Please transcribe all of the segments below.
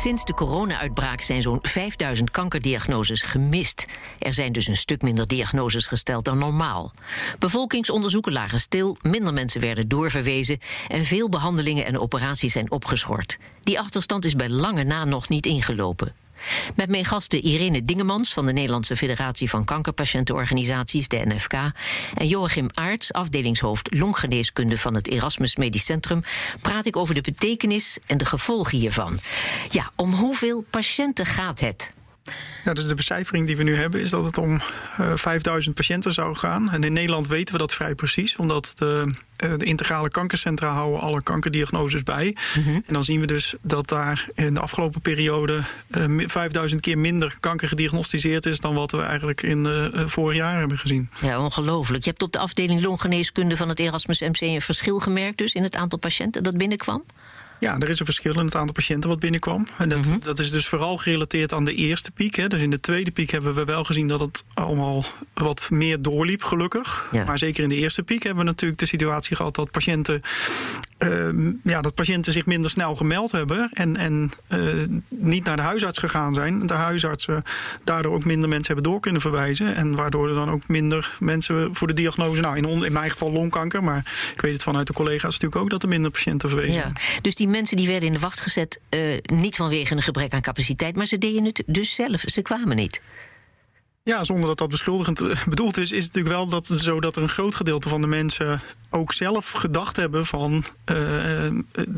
Sinds de corona-uitbraak zijn zo'n 5000 kankerdiagnoses gemist. Er zijn dus een stuk minder diagnoses gesteld dan normaal. Bevolkingsonderzoeken lagen stil, minder mensen werden doorverwezen en veel behandelingen en operaties zijn opgeschort. Die achterstand is bij lange na nog niet ingelopen. Met mijn gasten Irene Dingemans van de Nederlandse Federatie van Kankerpatiëntenorganisaties, de NFK, en Joachim Aarts, afdelingshoofd longgeneeskunde van het Erasmus Medisch Centrum, praat ik over de betekenis en de gevolgen hiervan. Ja, om hoeveel patiënten gaat het? Ja, dus de becijfering die we nu hebben is dat het om uh, 5000 patiënten zou gaan. En in Nederland weten we dat vrij precies, omdat de, uh, de integrale kankercentra houden alle kankerdiagnoses bij. Mm -hmm. En dan zien we dus dat daar in de afgelopen periode uh, 5000 keer minder kanker gediagnosticeerd is dan wat we eigenlijk in vorig jaar hebben gezien. Ja, ongelooflijk. Je hebt op de afdeling longgeneeskunde van het Erasmus MC een verschil gemerkt dus in het aantal patiënten dat binnenkwam? Ja, er is een verschil in het aantal patiënten wat binnenkwam. En dat, mm -hmm. dat is dus vooral gerelateerd aan de eerste piek. Hè. Dus in de tweede piek hebben we wel gezien dat het allemaal wat meer doorliep, gelukkig. Ja. Maar zeker in de eerste piek hebben we natuurlijk de situatie gehad dat patiënten, uh, ja, dat patiënten zich minder snel gemeld hebben en, en uh, niet naar de huisarts gegaan zijn. De huisartsen daardoor ook minder mensen hebben door kunnen verwijzen. En waardoor er dan ook minder mensen voor de diagnose, nou in, in mijn geval longkanker, maar ik weet het vanuit de collega's natuurlijk ook dat er minder patiënten verwezen. Ja. Dus die mensen die werden in de wacht gezet, uh, niet vanwege een gebrek aan capaciteit, maar ze deden het dus zelf. Ze kwamen niet. Ja, zonder dat dat beschuldigend bedoeld is, is het natuurlijk wel dat, zo dat er een groot gedeelte van de mensen ook zelf gedacht hebben van uh,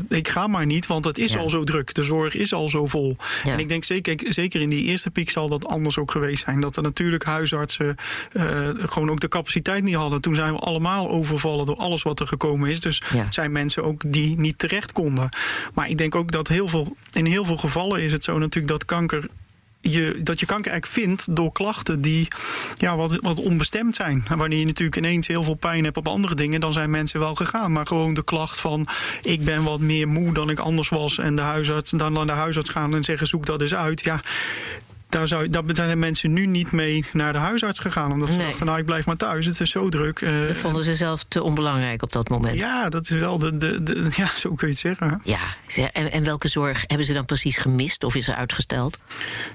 ik ga maar niet, want het is ja. al zo druk. De zorg is al zo vol. Ja. En ik denk zeker, zeker in die eerste piek zal dat anders ook geweest zijn. Dat er natuurlijk huisartsen uh, gewoon ook de capaciteit niet hadden. Toen zijn we allemaal overvallen door alles wat er gekomen is. Dus ja. zijn mensen ook die niet terecht konden. Maar ik denk ook dat heel veel, in heel veel gevallen is het zo natuurlijk dat kanker je, dat je kanker eigenlijk vindt door klachten die ja, wat, wat onbestemd zijn. En wanneer je natuurlijk ineens heel veel pijn hebt op andere dingen, dan zijn mensen wel gegaan. Maar gewoon de klacht van ik ben wat meer moe dan ik anders was en de huisarts, dan naar de huisarts gaan en zeggen zoek dat eens uit. Ja, daar, zou, daar zijn mensen nu niet mee naar de huisarts gegaan. Omdat ze nee. dachten, nou ik blijf maar thuis, het is zo druk. Uh, dat vonden ze zelf te onbelangrijk op dat moment. Ja, dat is wel de, de, de ja, zo kun je het zeggen. Ja, en, en welke zorg hebben ze dan precies gemist of is er uitgesteld?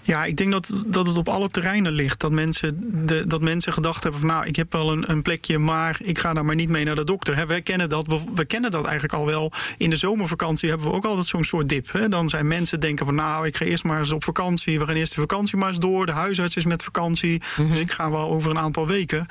Ja, ik denk dat, dat het op alle terreinen ligt. Dat mensen, de, dat mensen gedacht hebben van nou, ik heb wel een, een plekje, maar ik ga daar maar niet mee naar de dokter. Wij kennen dat, we kennen dat eigenlijk al wel. In de zomervakantie hebben we ook altijd zo'n soort dip. Dan zijn mensen denken van nou, ik ga eerst maar eens op vakantie. We gaan eerst de vakantie maar eens door. De huisarts is met vakantie. Mm -hmm. Dus ik ga wel over een aantal weken.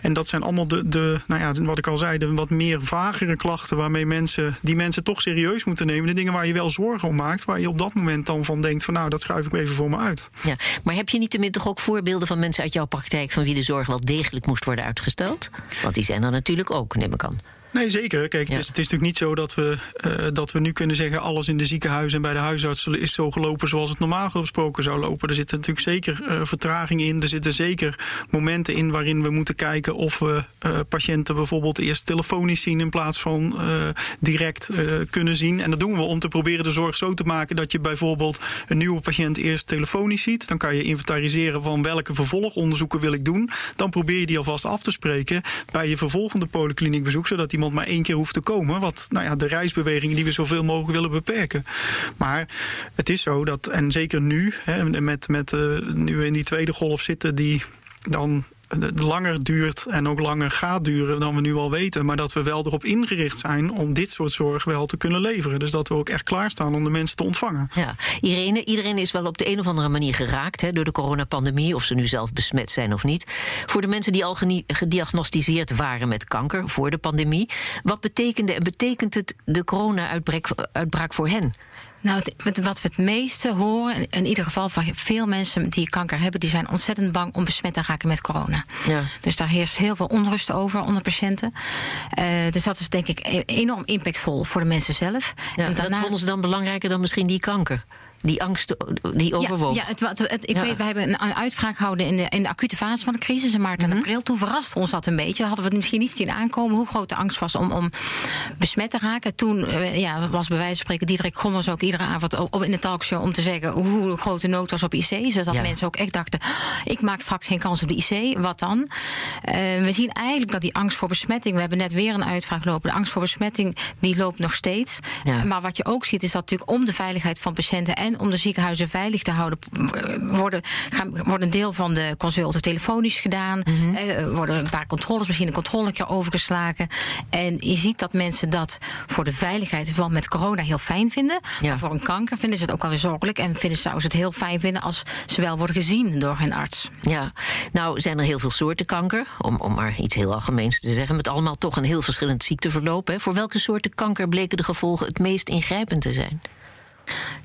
En dat zijn allemaal de, de, nou ja, wat ik al zei, de wat meer vagere klachten waarmee mensen, die mensen toch serieus moeten nemen. De dingen waar je wel zorgen om maakt, waar je op dat moment dan van denkt van nou, dat schuif ik even voor me uit. Ja, maar heb je niet tenminste toch ook voorbeelden van mensen uit jouw praktijk van wie de zorg wel degelijk moest worden uitgesteld? Want die zijn er natuurlijk ook, neem ik aan. Nee, zeker. Kijk, ja. het, is, het, is, natuurlijk niet zo dat we, uh, dat we nu kunnen zeggen... alles in de ziekenhuizen en bij de huisarts is zo gelopen... zoals het normaal gesproken zou lopen. Er zitten natuurlijk zeker uh, vertragingen in. Er zitten zeker momenten in waarin we moeten kijken... of we uh, patiënten bijvoorbeeld eerst telefonisch zien... in plaats van direct kunnen zien. En dat doen we om te proberen de zorg zo te maken... dat je bijvoorbeeld een nieuwe patiënt eerst telefonisch ziet. Dan kan je inventariseren van welke vervolgonderzoeken wil ik doen. Dan probeer je die alvast af te spreken... bij je vervolgende polykliniekbezoek... zodat die iemand maar één keer hoeft te komen. Wat nou ja, de reisbewegingen die we zoveel mogelijk willen beperken. Maar het is zo dat, en zeker nu, hè, met, met uh, nu we in die tweede golf zitten, die dan langer duurt en ook langer gaat duren dan we nu al weten. Maar dat we wel erop ingericht zijn om dit soort zorg wel te kunnen leveren. Dus dat we ook echt klaarstaan om de mensen te ontvangen. Ja, Irene, iedereen is wel op de een of andere manier geraakt hè, door de coronapandemie, of ze nu zelf besmet zijn of niet. Voor de mensen die al gediagnosticeerd waren met kanker voor de pandemie, wat betekende en betekent het de corona-uitbraak voor hen? Nou, het, wat we het meeste horen, in ieder geval van veel mensen die kanker hebben, die zijn ontzettend bang om besmet te raken met corona. Ja. Dus daar heerst heel veel onrust over onder patiënten. Uh, dus dat is denk ik enorm impactvol voor de mensen zelf. Ja, en daarna... Dat vonden ze dan belangrijker dan misschien die kanker? Die angst die overwoog. Ja, ja, het, het, ik weet, we hebben een uitvraag gehouden in de, in de acute fase van de crisis in maart en mhm. april. Toen verraste ons dat een beetje. Hadden we het misschien niet zien aankomen hoe groot de angst was om, om besmet te raken. Toen uh, ja, was bij wijze van spreken Diederik Gommers ook iedere avond op, in de talkshow om te zeggen hoe groot de nood was op IC. Zodat mensen ook echt dachten: ik maak straks geen kans op de IC. Wat dan? Uh, we zien eigenlijk dat die angst voor besmetting. We hebben net weer een uitvraag lopen. De angst voor besmetting die loopt nog steeds. Maar wat je ook ziet is dat natuurlijk om de veiligheid van patiënten en om de ziekenhuizen veilig te houden, worden, gaan, wordt een deel van de consulten telefonisch gedaan. Mm -hmm. worden een paar controles, misschien een controle overgeslagen. En je ziet dat mensen dat voor de veiligheid van met corona heel fijn vinden. Maar voor een kanker vinden ze het ook alweer zorgelijk. En vinden ze het heel fijn vinden als ze wel worden gezien door hun arts. Ja, nou zijn er heel veel soorten kanker. Om, om maar iets heel algemeens te zeggen. Met allemaal toch een heel verschillend ziekteverloop. Hè. Voor welke soorten kanker bleken de gevolgen het meest ingrijpend te zijn?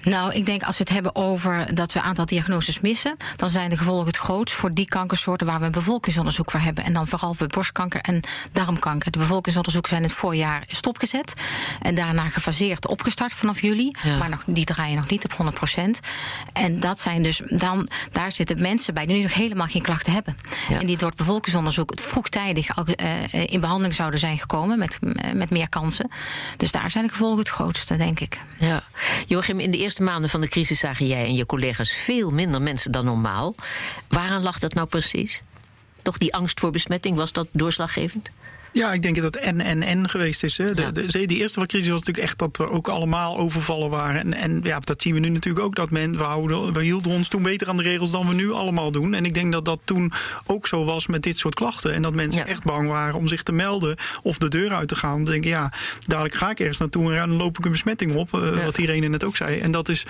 Nou, ik denk als we het hebben over dat we een aantal diagnoses missen, dan zijn de gevolgen het grootst voor die kankersoorten waar we een bevolkingsonderzoek voor hebben. En dan vooral voor borstkanker en darmkanker. De bevolkingsonderzoeken zijn het voorjaar stopgezet en daarna gefaseerd opgestart vanaf juli. Maar nog, die draaien nog niet op 100 procent. En dat zijn dus dan, daar zitten mensen bij die nu nog helemaal geen klachten hebben. En die door het bevolkingsonderzoek vroegtijdig al, uh, in behandeling zouden zijn gekomen met, met meer kansen. Dus daar zijn de gevolgen het grootste, denk ik. Ja. Joachim, in de eerste maanden van de crisis zagen jij en je collega's veel minder mensen dan normaal. Waaraan lag dat nou precies? Toch die angst voor besmetting, was dat doorslaggevend? Ja, ik denk dat het en en en geweest is. Hè. De, de, de, eerste crisis was natuurlijk echt dat we ook allemaal overvallen waren. En, en ja, dat zien we nu natuurlijk ook. Dat men, we, houden, we hielden ons toen beter aan de regels dan we nu allemaal doen. En ik denk dat dat toen ook zo was met dit soort klachten. En dat mensen echt bang waren om zich te melden of de deur uit te gaan. Dan denken, ja, dadelijk ga ik ergens naartoe en dan loop ik een besmetting op. Uh, Wat Irene net ook zei. En dat is,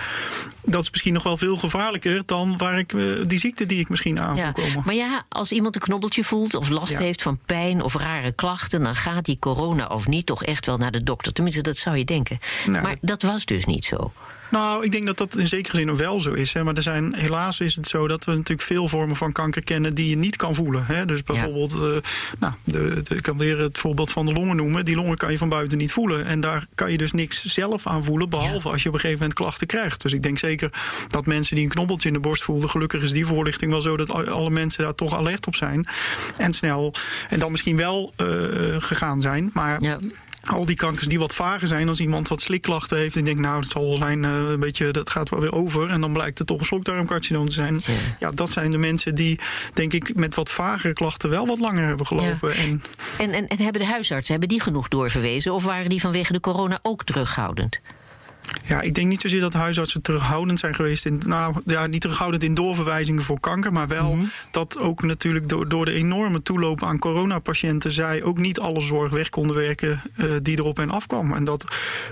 dat is misschien nog wel veel gevaarlijker dan waar ik, uh, die ziekte die ik misschien aan ja. komen. Maar ja, als iemand een knobbeltje voelt of last heeft van pijn of rare klachten dan gaat die corona of niet toch echt wel naar de dokter. Tenminste, dat zou je denken. maar dat was dus niet zo. Nou, ik denk dat dat in zekere zin wel zo is. Hè. Maar er zijn, helaas is het zo dat we natuurlijk veel vormen van kanker kennen die je niet kan voelen. Hè. Dus bijvoorbeeld, uh, nou, de, ik kan weer het voorbeeld van de longen noemen. Die longen kan je van buiten niet voelen. En daar kan je dus niks zelf aan voelen, behalve als je op een gegeven moment klachten krijgt. Dus ik denk zeker dat mensen die een knobbeltje in de borst voelden, gelukkig is die voorlichting wel zo dat alle mensen daar toch alert op zijn. En snel, en dan misschien wel uh, gegaan zijn. Maar. Ja al die kankers die wat vager zijn als iemand wat slikklachten heeft. En denkt, nou, dat zal wel zijn, uh, een beetje, dat gaat wel weer over. En dan blijkt het toch een slokdarmcarcinoom te zijn. Ja. dat zijn de mensen die, denk ik, met wat vagere klachten wel wat langer hebben gelopen. En, en, en, en hebben de huisartsen, hebben die genoeg doorverwezen? Of waren die vanwege de corona ook terughoudend? Ja, ik denk niet zozeer dat huisartsen terughoudend zijn geweest in. Nou ja, niet terughoudend in doorverwijzingen voor kanker. Maar wel mhm. dat ook natuurlijk door, door de enorme toeloop aan coronapatiënten. zij ook niet alle zorg weg konden werken uh, die erop en afkwam. En dat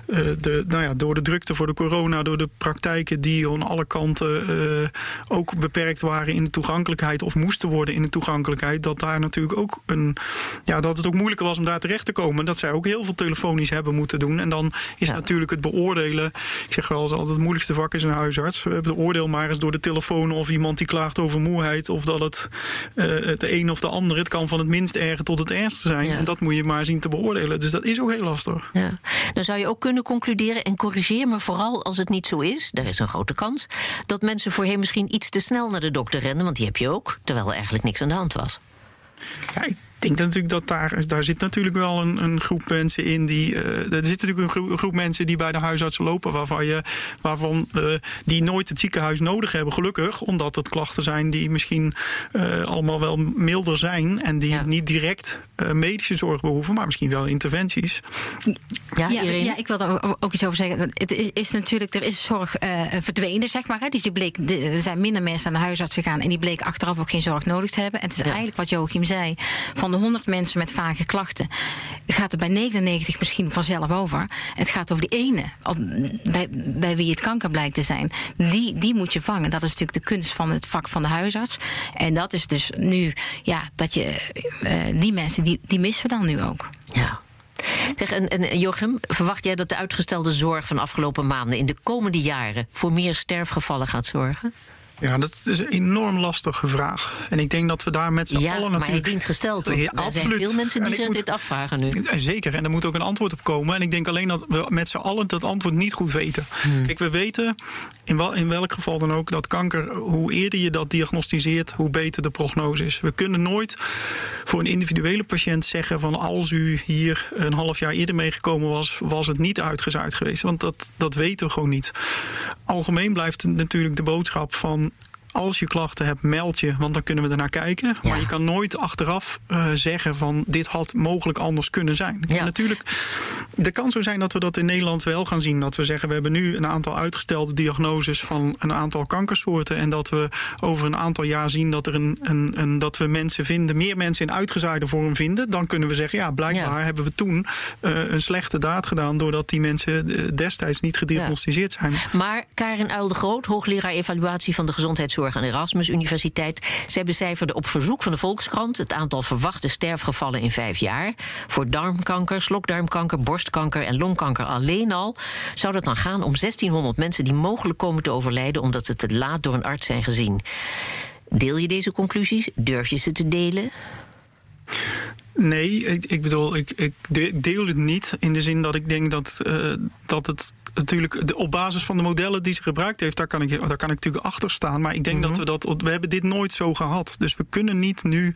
uh, de, nou ja, door de drukte voor de corona, door de praktijken die aan alle kanten uh, ook beperkt waren in de toegankelijkheid. of moesten worden in de toegankelijkheid. dat daar natuurlijk ook een. Ja, dat het ook moeilijker was om daar terecht te komen. Dat zij ook heel veel telefonisch hebben moeten doen. En dan is natuurlijk het beoordelen ik zeg wel eens altijd het moeilijkste vak is een huisarts. We hebben de oordeel maar eens door de telefoon of iemand die klaagt over moeheid. Of dat het uh, het een of de ander. Het kan van het minst erge tot het ergste zijn. En dat moet je maar zien te beoordelen. Dus dat is ook heel lastig. Ja. Dan zou je ook kunnen concluderen, en corrigeer me vooral als het niet zo is, daar is een grote kans, dat mensen voorheen misschien iets te snel naar de dokter renden, want die heb je ook, terwijl er eigenlijk niks aan de hand was. Ja, denk natuurlijk dat daar, daar zit natuurlijk wel een, een groep mensen in die. Uh, er zit natuurlijk een groep, mensen die bij de huisarts lopen, waarvan je, waarvan uh, die nooit het ziekenhuis nodig hebben, gelukkig. Omdat het klachten zijn die misschien uh, allemaal wel milder zijn en die niet direct medische zorg behoeven, maar misschien wel interventies. Ja, ja, ja, ik wil daar ook iets over zeggen. Het is, is natuurlijk, er is zorg verdwenen, zeg maar. Hè. Dus die bleek, er zijn minder mensen aan de huisarts gegaan en die bleken achteraf ook geen zorg nodig te hebben. En het is eigenlijk wat Joachim zei. Van de 100 mensen met vage klachten gaat er bij 99 misschien vanzelf over. Het gaat over die ene, bij, wie het kanker blijkt te zijn. Die, die moet je vangen. Dat is natuurlijk de kunst van het vak van de huisarts. En dat is dus nu, ja, dat je uh, die mensen, die, die missen we dan nu ook. Ja. Zeg, en, en Jochem, verwacht jij dat de uitgestelde zorg van afgelopen maanden in de komende jaren voor meer sterfgevallen gaat zorgen? Ja, dat is een enorm lastige vraag. En ik denk dat we daar met z'n ja, allen natuurlijk... maar hij dient gesteld. ja, er zijn veel mensen die zich dit afvragen nu. Zeker, en er moet ook een antwoord op komen. En ik denk alleen dat we met z'n allen dat antwoord niet goed weten. Hmm. Kijk, we weten in, wel, in welk geval dan ook dat kanker... hoe eerder je dat diagnosticeert, hoe beter de prognose is. We kunnen nooit voor een individuele patiënt zeggen... van als u hier een half jaar eerder meegekomen was... was het niet uitgezaaid geweest. Want dat, dat weten we gewoon niet. Algemeen blijft natuurlijk de boodschap van als je klachten hebt, meld je, want dan kunnen we ernaar kijken. Maar je kan nooit achteraf uh, zeggen van dit had mogelijk anders kunnen zijn. Ja. natuurlijk, er kan zo zijn dat we dat in Nederland wel gaan zien. Dat we zeggen, we hebben nu een aantal uitgestelde diagnoses van een aantal kankersoorten. En dat we over een aantal jaar zien dat, er een, een, een dat we mensen vinden, meer mensen in uitgezaaide vorm vinden. Dan kunnen we zeggen, ja, blijkbaar hebben we toen uh, een slechte daad gedaan. doordat die mensen eh, destijds niet gediagnosticeerd zijn. Maar Karin Uil de Groot, hoogleraar evaluatie van de gezondheidszorg aan Erasmus Universiteit. Zij becijferde op verzoek van de Volkskrant het aantal verwachte sterfgevallen in vijf jaar. Voor darmkanker, slokdarmkanker, borstkanker en longkanker alleen al zou dat dan gaan om 1600 mensen die mogelijk komen te overlijden omdat ze te laat door een arts zijn gezien. Deel je deze conclusies? Durf je ze te delen? Nee, ik, bedoel, ik, ik, deel het niet in de zin dat ik denk dat, uh, dat het natuurlijk op basis van de modellen die ze gebruikt heeft, daar kan ik, daar kan ik natuurlijk achter staan. Maar ik denk dat mhm. we dat. We hebben dit nooit zo gehad. Dus we kunnen niet nu.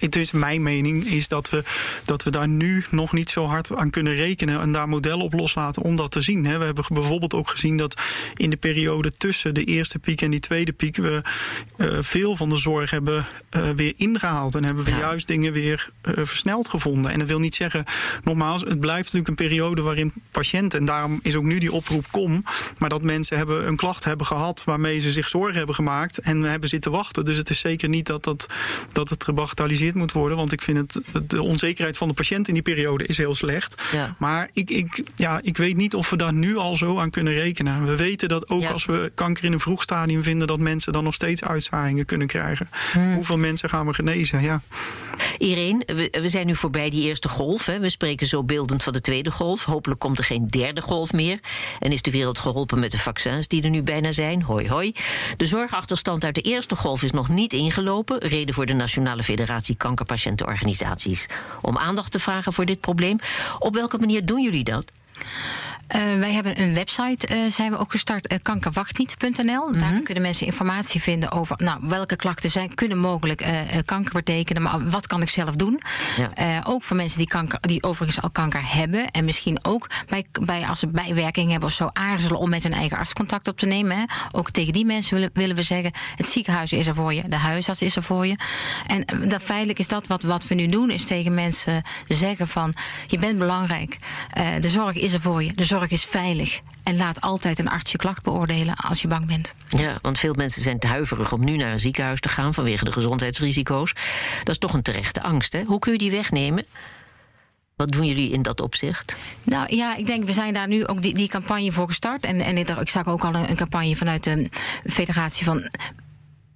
Uh, is mijn mening, is dat we, dat we daar nu nog niet zo hard aan kunnen rekenen en daar modellen op loslaten om dat te zien. Hè. We hebben bijvoorbeeld ook gezien dat in de periode tussen de eerste piek en die tweede piek we uh, veel van de zorg hebben uh, weer ingehaald. En hebben we juist dingen weer versneld gevonden. En dat wil niet zeggen, nogmaals, het blijft natuurlijk een periode waarin patiënten, en daarom is ook nu die oproep kom. Maar dat mensen hebben een klacht hebben gehad waarmee ze zich zorgen hebben gemaakt en hebben zitten wachten. Dus het is zeker niet dat, dat, dat het gebagatelliseerd moet worden. Want ik vind het, de onzekerheid van de patiënt in die periode is heel slecht. Ja. Maar ik, ik, ja, ik weet niet of we daar nu al zo aan kunnen rekenen. We weten dat ook als we kanker in een vroeg stadium vinden, dat mensen dan nog steeds uitzaaiingen kunnen krijgen. Hmm. Hoeveel mensen gaan we genezen? Ja. Irene, we, we zijn nu voorbij die eerste golf. Hè. We spreken zo beeldend van de tweede golf. Hopelijk komt er geen derde golf meer. En is de wereld geholpen met de vaccins die er nu bijna zijn? Hoi hoi. De zorgachterstand uit de eerste golf is nog niet ingelopen. Reden voor de Nationale Federatie Kankerpatiëntenorganisaties. Om aandacht te vragen voor dit probleem. Op welke manier doen jullie dat? Uh, wij hebben een website, uh, zijn we ook gestart, uh, kankerwachtniet.nl. Daar mhm. kunnen mensen informatie vinden over nou, welke klachten zijn, kunnen mogelijk kanker betekenen, maar wat kan ik zelf doen? Ja. ook voor mensen die, kanker, die overigens al kanker hebben en misschien ook bij, bij, als ze bijwerking hebben of zo aarzelen om met hun eigen arts contact op te nemen. Hè. Ook tegen die mensen willen, willen we zeggen: het ziekenhuis is er voor je, de huisarts is er voor je. En dat feitelijk is dat wat, wat we nu doen, is tegen mensen zeggen van je bent belangrijk, de zorg is er voor je, de zorg zorg is veilig. En laat altijd een arts je klacht beoordelen als je bang bent. Ja, want veel mensen zijn te huiverig om nu naar een ziekenhuis te gaan vanwege de gezondheidsrisico's. Dat is toch een terechte angst. Hè? Hoe kun je die wegnemen? Wat doen jullie in dat opzicht? Nou ja, ik denk, we zijn daar nu ook die, die campagne voor gestart. En, en ik zag ook al een, een campagne vanuit de Federatie van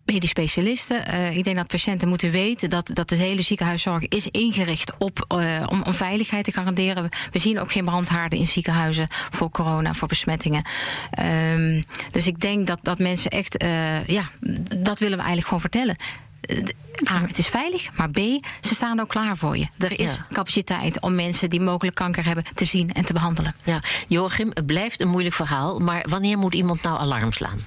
medisch specialisten. Uh, ik denk dat patiënten moeten weten dat, dat de hele ziekenhuiszorg is ingericht op, uh, om, om veiligheid te garanderen. We zien ook geen brandhaarden in ziekenhuizen voor corona, voor besmettingen. Um, dus ik denk dat, dat mensen echt, uh, ja, dat willen we eigenlijk gewoon vertellen. A, het is veilig, maar B, ze staan ook klaar voor je. Er is capaciteit om mensen die mogelijk kanker hebben te zien en te behandelen. Ja, Joachim, het blijft een moeilijk verhaal, maar wanneer moet iemand nou alarm slaan?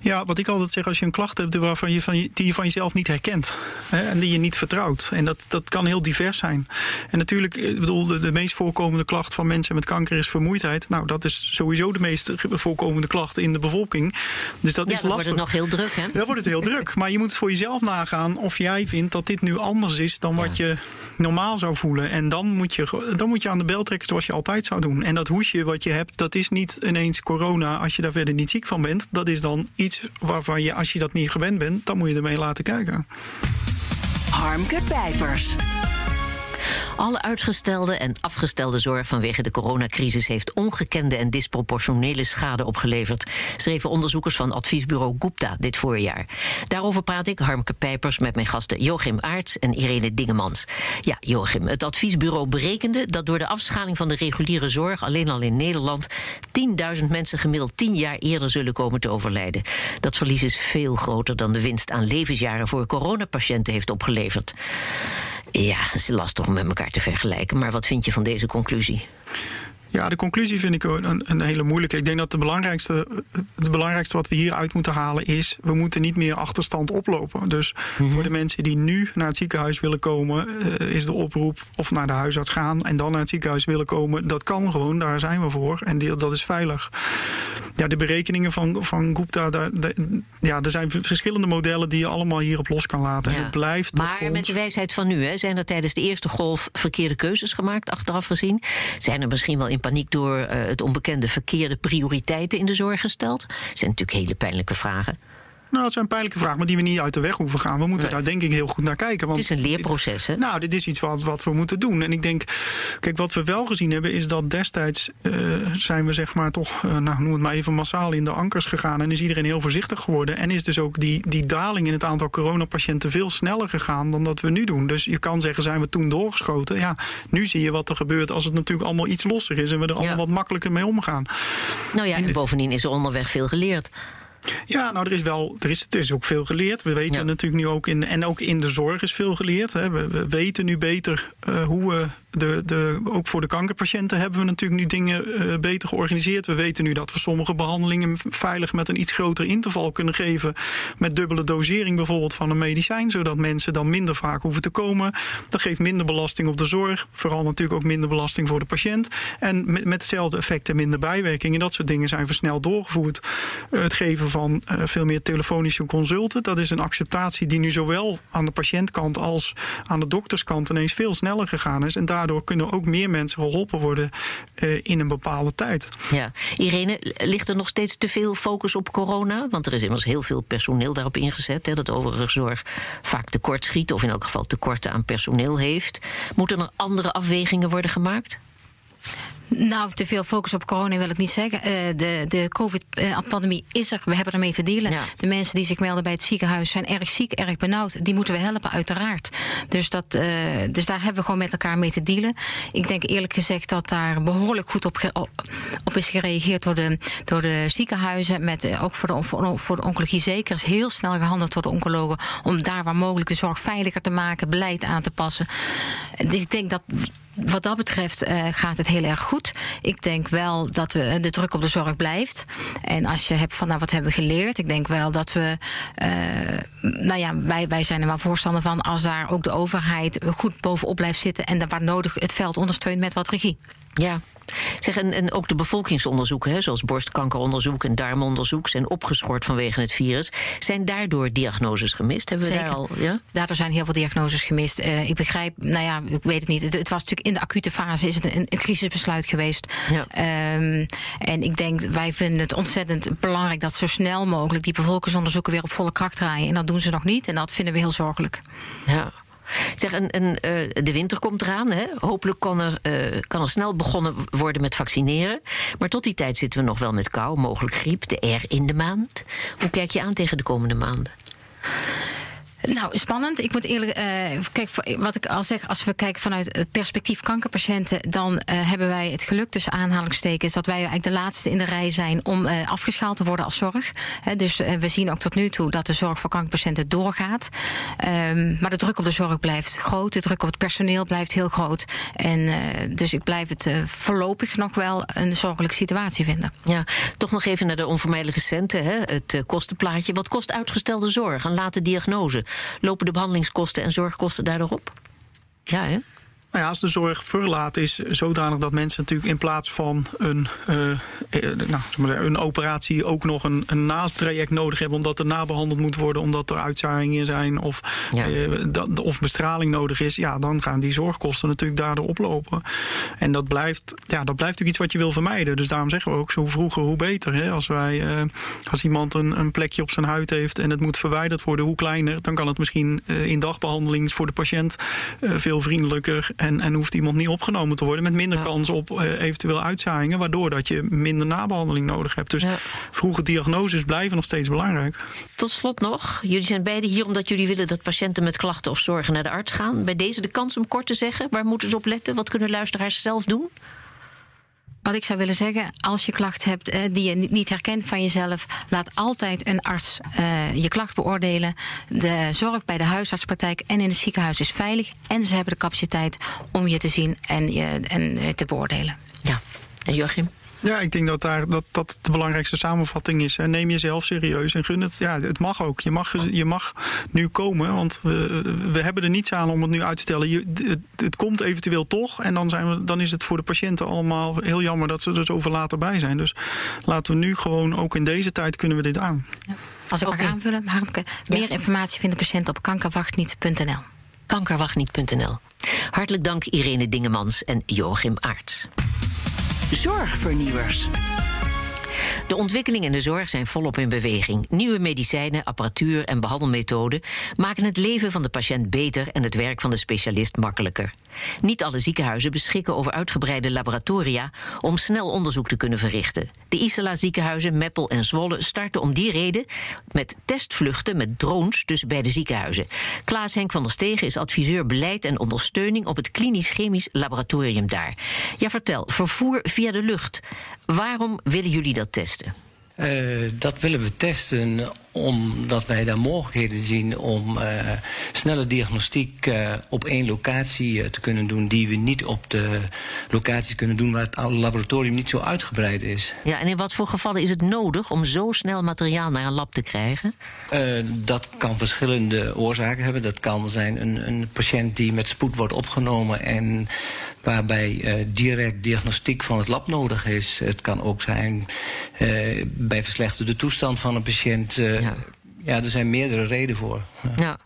Ja, wat ik altijd zeg, als je een klacht hebt waarvan je van je, die je van jezelf niet herkent hè, en die je niet vertrouwt. En dat, dat kan heel divers zijn. En natuurlijk, ik bedoel, de, de meest voorkomende klacht van mensen met kanker is vermoeidheid. Nou, dat is sowieso de meest voorkomende klacht in de bevolking. Dus dat ja, is lastig. Dan wordt het nog heel druk, hè? Dan wordt het heel druk. Maar je moet voor jezelf nagaan of jij vindt dat dit nu anders is dan wat je normaal zou voelen. En dan moet, je, dan moet je aan de bel trekken zoals je altijd zou doen. En dat hoesje wat je hebt, dat is niet ineens corona als je daar verder niet ziek van bent. Dat is dan iets waarvan je, als je dat niet gewend bent, dan moet je ermee laten kijken. Harmke Pijpers. Alle uitgestelde en afgestelde zorg vanwege de coronacrisis heeft ongekende en disproportionele schade opgeleverd, schreven onderzoekers van adviesbureau Gupta dit voorjaar. Daarover praat ik, Harmke Pijpers, met mijn gasten Joachim Aarts en Irene Dingemans. Ja, Joachim, het adviesbureau berekende dat door de afschaling van de reguliere zorg alleen al in Nederland 10.000 mensen gemiddeld 10 jaar eerder zullen komen te overlijden. Dat verlies is veel groter dan de winst aan levensjaren voor coronapatiënten heeft opgeleverd. Ja, het is lastig om met elkaar te vergelijken, maar wat vind je van deze conclusie? Ja, de conclusie vind ik een, een, hele moeilijke. Ik denk dat de belangrijkste, het belangrijkste wat we hieruit moeten halen is... we moeten niet meer achterstand oplopen. Dus mhm. voor de mensen die nu naar het ziekenhuis willen komen... Uh, is de oproep of naar de huisarts gaan en dan naar het ziekenhuis willen komen. Dat kan gewoon, daar zijn we voor. En dat is veilig. Ja, de berekeningen van, van Gupta, daar, ja, er zijn verschillende modellen... die je allemaal hierop los kan laten. Ja. Het blijft maar met de wijsheid van nu, hè, zijn er tijdens de eerste golf... verkeerde keuzes gemaakt, achteraf gezien? Zijn er misschien wel paniek door uh, het onbekende verkeerde prioriteiten in de zorg gesteld? Dat zijn natuurlijk hele pijnlijke vragen. Nou, het zijn pijnlijke vragen, maar die we niet uit de weg hoeven gaan. We moeten daar denk ik heel goed naar kijken. Want het is een leerproces, hè? Nou, dit is iets wat, wat we moeten doen. En ik denk, kijk, wat we wel gezien hebben, is dat destijds uh, zijn we zeg maar toch, uh, nou, noem het maar even massaal in de ankers gegaan. En is iedereen heel voorzichtig geworden. En is dus ook die, die daling in het aantal coronapatiënten veel sneller gegaan dan dat we nu doen. Dus je kan zeggen, zijn we toen doorgeschoten? Ja, nu zie je wat er gebeurt als het natuurlijk allemaal iets losser is en we er allemaal wat makkelijker mee omgaan. Nou ja, en bovendien is er onderweg veel geleerd. Ja, nou, er is wel, er is, er is ook veel geleerd. We weten natuurlijk nu ook in, en ook in de zorg is veel geleerd. Hè. We, we weten nu beter uh, hoe we de, de, ook voor de kankerpatiënten hebben we natuurlijk nu dingen uh, beter georganiseerd. We weten nu dat we sommige behandelingen veilig met een iets groter interval kunnen geven. Met dubbele dosering bijvoorbeeld van een medicijn. Zodat mensen dan minder vaak hoeven te komen. Dat geeft minder belasting op de zorg. Vooral natuurlijk ook minder belasting voor de patiënt. En met, met hetzelfde effect en minder bijwerkingen. Dat soort dingen zijn versneld doorgevoerd. Uh, het geven van uh, veel meer telefonische consulten. Dat is een acceptatie die nu zowel aan de patiëntkant als aan de dokterskant ineens veel sneller gegaan is. En daardoor kunnen ook meer mensen geholpen worden uh, in een bepaalde tijd. Ja, Irene, ligt er nog steeds te veel focus op corona? Want er is immers heel veel personeel daarop ingezet. Hè, dat overigens zorg vaak tekort schiet, of in elk geval tekorten aan personeel heeft. Moeten er andere afwegingen worden gemaakt? Nou, te veel focus op corona wil ik niet zeggen. Uh, de de COVID-pandemie is er. We hebben ermee te delen. Ja. De mensen die zich melden bij het ziekenhuis zijn erg ziek, erg benauwd. Die moeten we helpen, uiteraard. Dus, dat, uh, dus daar hebben we gewoon met elkaar mee te dealen. Ik denk eerlijk gezegd dat daar behoorlijk goed op, op is gereageerd door de, door de ziekenhuizen. Met, uh, ook voor de, voor, voor de oncologie zeker. is heel snel gehandeld door de oncologen. Om daar waar mogelijk de zorg veiliger te maken, beleid aan te passen. Dus ik denk dat wat dat betreft uh, gaat het heel erg goed. Ik denk wel dat we, de druk op de zorg blijft. En als je hebt van nou, wat hebben geleerd? Ik denk wel dat we. Uh, nou ja, wij, wij zijn er maar voorstander van als daar ook de overheid goed bovenop blijft zitten. En waar nodig het veld ondersteunt met wat regie. Ja. Zeg, en, en ook de bevolkingsonderzoeken, hè, zoals borstkankeronderzoek en darmonderzoek, zijn opgeschort vanwege het virus. Zijn daardoor diagnoses gemist? Hebben we Zeker. daar al? Ja? Daardoor zijn heel veel diagnoses gemist. Uh, ik begrijp, nou ja, ik weet het niet. Het, het, was natuurlijk in de acute fase is het een, een crisisbesluit geweest. Ja. Um, en ik denk, wij vinden het ontzettend belangrijk dat zo snel mogelijk die bevolkingsonderzoeken weer op volle kracht draaien. En dat doen ze nog niet. En dat vinden we heel zorgelijk. Ja. Zeg, uh, de winter komt eraan. Hè? Hopelijk kan er, uh, kan er snel begonnen worden met vaccineren. Maar tot die tijd zitten we nog wel met kou, mogelijk griep, de R in de maand. Hoe kijk je aan tegen de komende maanden? Nou, spannend. Ik moet eerlijk. Uh, kijk, wat ik al zeg, als we kijken vanuit het perspectief kankerpatiënten, dan uh, hebben wij het geluk tussen aanhalingstekens dat wij eigenlijk de laatste in de rij zijn om uh, afgeschaald te worden als zorg. Dus we zien ook tot nu toe dat de zorg voor kankerpatiënten doorgaat. Um, maar de druk op de zorg blijft groot. De druk op het personeel blijft heel groot. En dus ik blijf het voorlopig nog wel een zorgelijke situatie vinden. Ja, toch nog even naar de onvermijdelijke centen. Hè? Het kostenplaatje. Wat kost uitgestelde zorg? Een late diagnose? Lopen de behandelingskosten en zorgkosten daardoor op? Ja, hè? Nou ja, als de zorg verlaat is zodanig dat mensen natuurlijk in plaats van een, uh, nou, een operatie ook nog een, een naastraject nodig hebben, omdat er nabehandeld moet worden, omdat er uitzaaiingen zijn of, ja. uh, dat, of bestraling nodig is, ja, dan gaan die zorgkosten natuurlijk daardoor oplopen. En dat blijft, ja, dat blijft natuurlijk iets wat je wil vermijden. Dus daarom zeggen we ook zo vroeger hoe beter. Hè? Als, wij, uh, als iemand een, een plekje op zijn huid heeft en het moet verwijderd worden, hoe kleiner, dan kan het misschien in dagbehandeling voor de patiënt veel vriendelijker En, en hoeft iemand niet opgenomen te worden met minder kans op uh, eventueel uitzaaiingen, waardoor dat je minder nabehandeling nodig hebt. Dus vroege diagnoses blijven nog steeds belangrijk. Tot slot nog, jullie zijn beide hier omdat jullie willen dat patiënten met klachten of zorgen naar de arts gaan. Bij deze de kans om kort te zeggen, waar moeten ze op letten? Wat kunnen luisteraars zelf doen? Wat ik zou willen zeggen, als je klacht hebt eh, die je niet herkent van jezelf, laat altijd een arts uh, je klacht beoordelen. De zorg bij de huisartspraktijk en in het ziekenhuis is veilig. En ze hebben de capaciteit om je te zien en je en, eh, te beoordelen. Ja, en Joachim? Ja, ik denk dat daar, dat, dat de belangrijkste samenvatting is. Neem jezelf serieus en gun het. Ja, het mag ook. Je mag, je mag nu komen, want we, we hebben er niets aan om het nu uit te stellen. Je, het, het, komt eventueel toch. En dan, zijn we, dan is het voor de patiënten allemaal heel jammer dat ze er zoveel later bij zijn. Dus laten we nu gewoon, ook in deze tijd, kunnen we dit aan. Ja. Als ik mag aanvullen, Harmke, meer informatie vindt de patiënt op kankerwachtniet.nl. Kankerwachtniet.nl. Hartelijk dank Irene Dingemans en Joachim Aerts. Zorgvernieuwers. De ontwikkeling in de zorg zijn volop in beweging. Nieuwe medicijnen, apparatuur en behandelmethoden maken het leven van de patiënt beter en het werk van de specialist makkelijker. Niet alle ziekenhuizen beschikken over uitgebreide laboratoria om snel onderzoek te kunnen verrichten. De Isala ziekenhuizen Meppel en Zwolle starten om die reden met testvluchten met drones tussen beide ziekenhuizen. Klaas Henk van der Stegen is adviseur beleid en ondersteuning op het klinisch chemisch laboratorium daar. Ja, vertel, vervoer via de lucht. Waarom willen jullie dat testen? Uh, dat willen we testen omdat wij daar mogelijkheden zien om uh, snelle diagnostiek uh, op één locatie te kunnen doen, die we niet op de locaties kunnen doen waar het laboratorium niet zo uitgebreid is. Ja, en in wat voor gevallen is het nodig om zo snel materiaal naar een lab te krijgen? dat kan verschillende oorzaken hebben. Dat kan zijn een, een patiënt die met spoed wordt opgenomen en waarbij uh, direct diagnostiek van het lab nodig is. Het kan ook zijn uh, bij verslechterde toestand van een patiënt. Uh, ja. ja. er zijn meerdere redenen voor. Ja.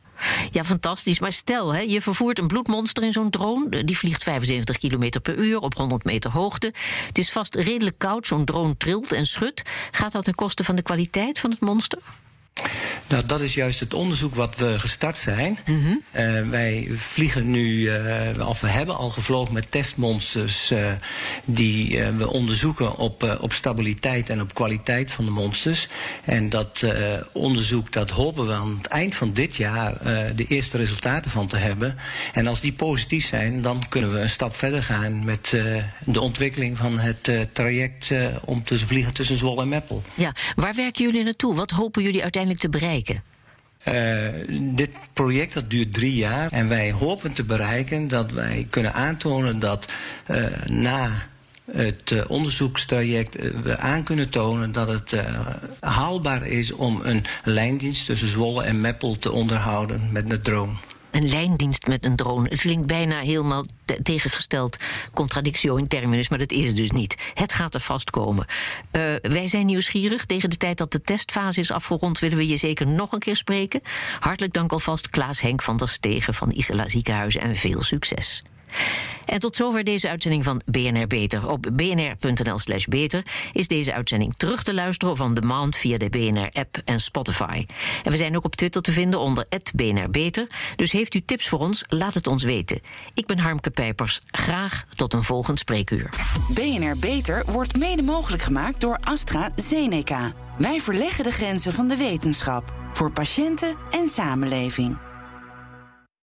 Ja, fantastisch. Maar stel, hè, je vervoert een bloedmonster in zo'n drone. Die vliegt 75 km per uur op 100 meter hoogte. Het is vast redelijk koud, zo'n drone trilt en schudt. Gaat dat ten koste van de kwaliteit van het monster? Nou, dat is juist het onderzoek wat we gestart zijn. Mm -hmm. uh, wij vliegen nu, uh, of we hebben al gevlogen met testmonsters uh, die we onderzoeken op, op stabiliteit en op kwaliteit van de monsters. En dat onderzoek, dat hopen we aan het eind van dit jaar de eerste resultaten van te hebben. En als die positief zijn, dan kunnen we een stap verder gaan met de ontwikkeling van het traject om te vliegen tussen Zwolle en Meppel. Ja, waar werken jullie naartoe? Wat hopen jullie uiteindelijk te bereiken? Uh, dit project dat duurt drie jaar en wij hopen te bereiken dat wij kunnen aantonen dat uh, na het uh, onderzoekstraject we aan kunnen tonen dat het haalbaar is om een lijndienst tussen Zwolle en Meppel te onderhouden met een drone een lijndienst met een drone. Het klinkt bijna helemaal tegengesteld contradictio in terminus, maar dat is het dus niet. Het gaat er vast komen. Uh, wij zijn nieuwsgierig. Tegen de tijd dat de testfase is afgerond, willen we je zeker nog een keer spreken. Hartelijk dank alvast Klaas Henk van der Stegen van Isela Ziekenhuizen en veel succes. En tot zover deze uitzending van BNR Beter. Op bnr.nl slash beter is deze uitzending terug te luisteren van de maand via de BNR-app en Spotify. En we zijn ook op Twitter te vinden onder BNR Beter. Dus heeft u tips voor ons, laat het ons weten. Ik ben Harmke Pijpers. Graag tot een volgend spreekuur. BNR Beter wordt mede mogelijk gemaakt door AstraZeneca. Wij verleggen de grenzen van de wetenschap. Voor patiënten en samenleving.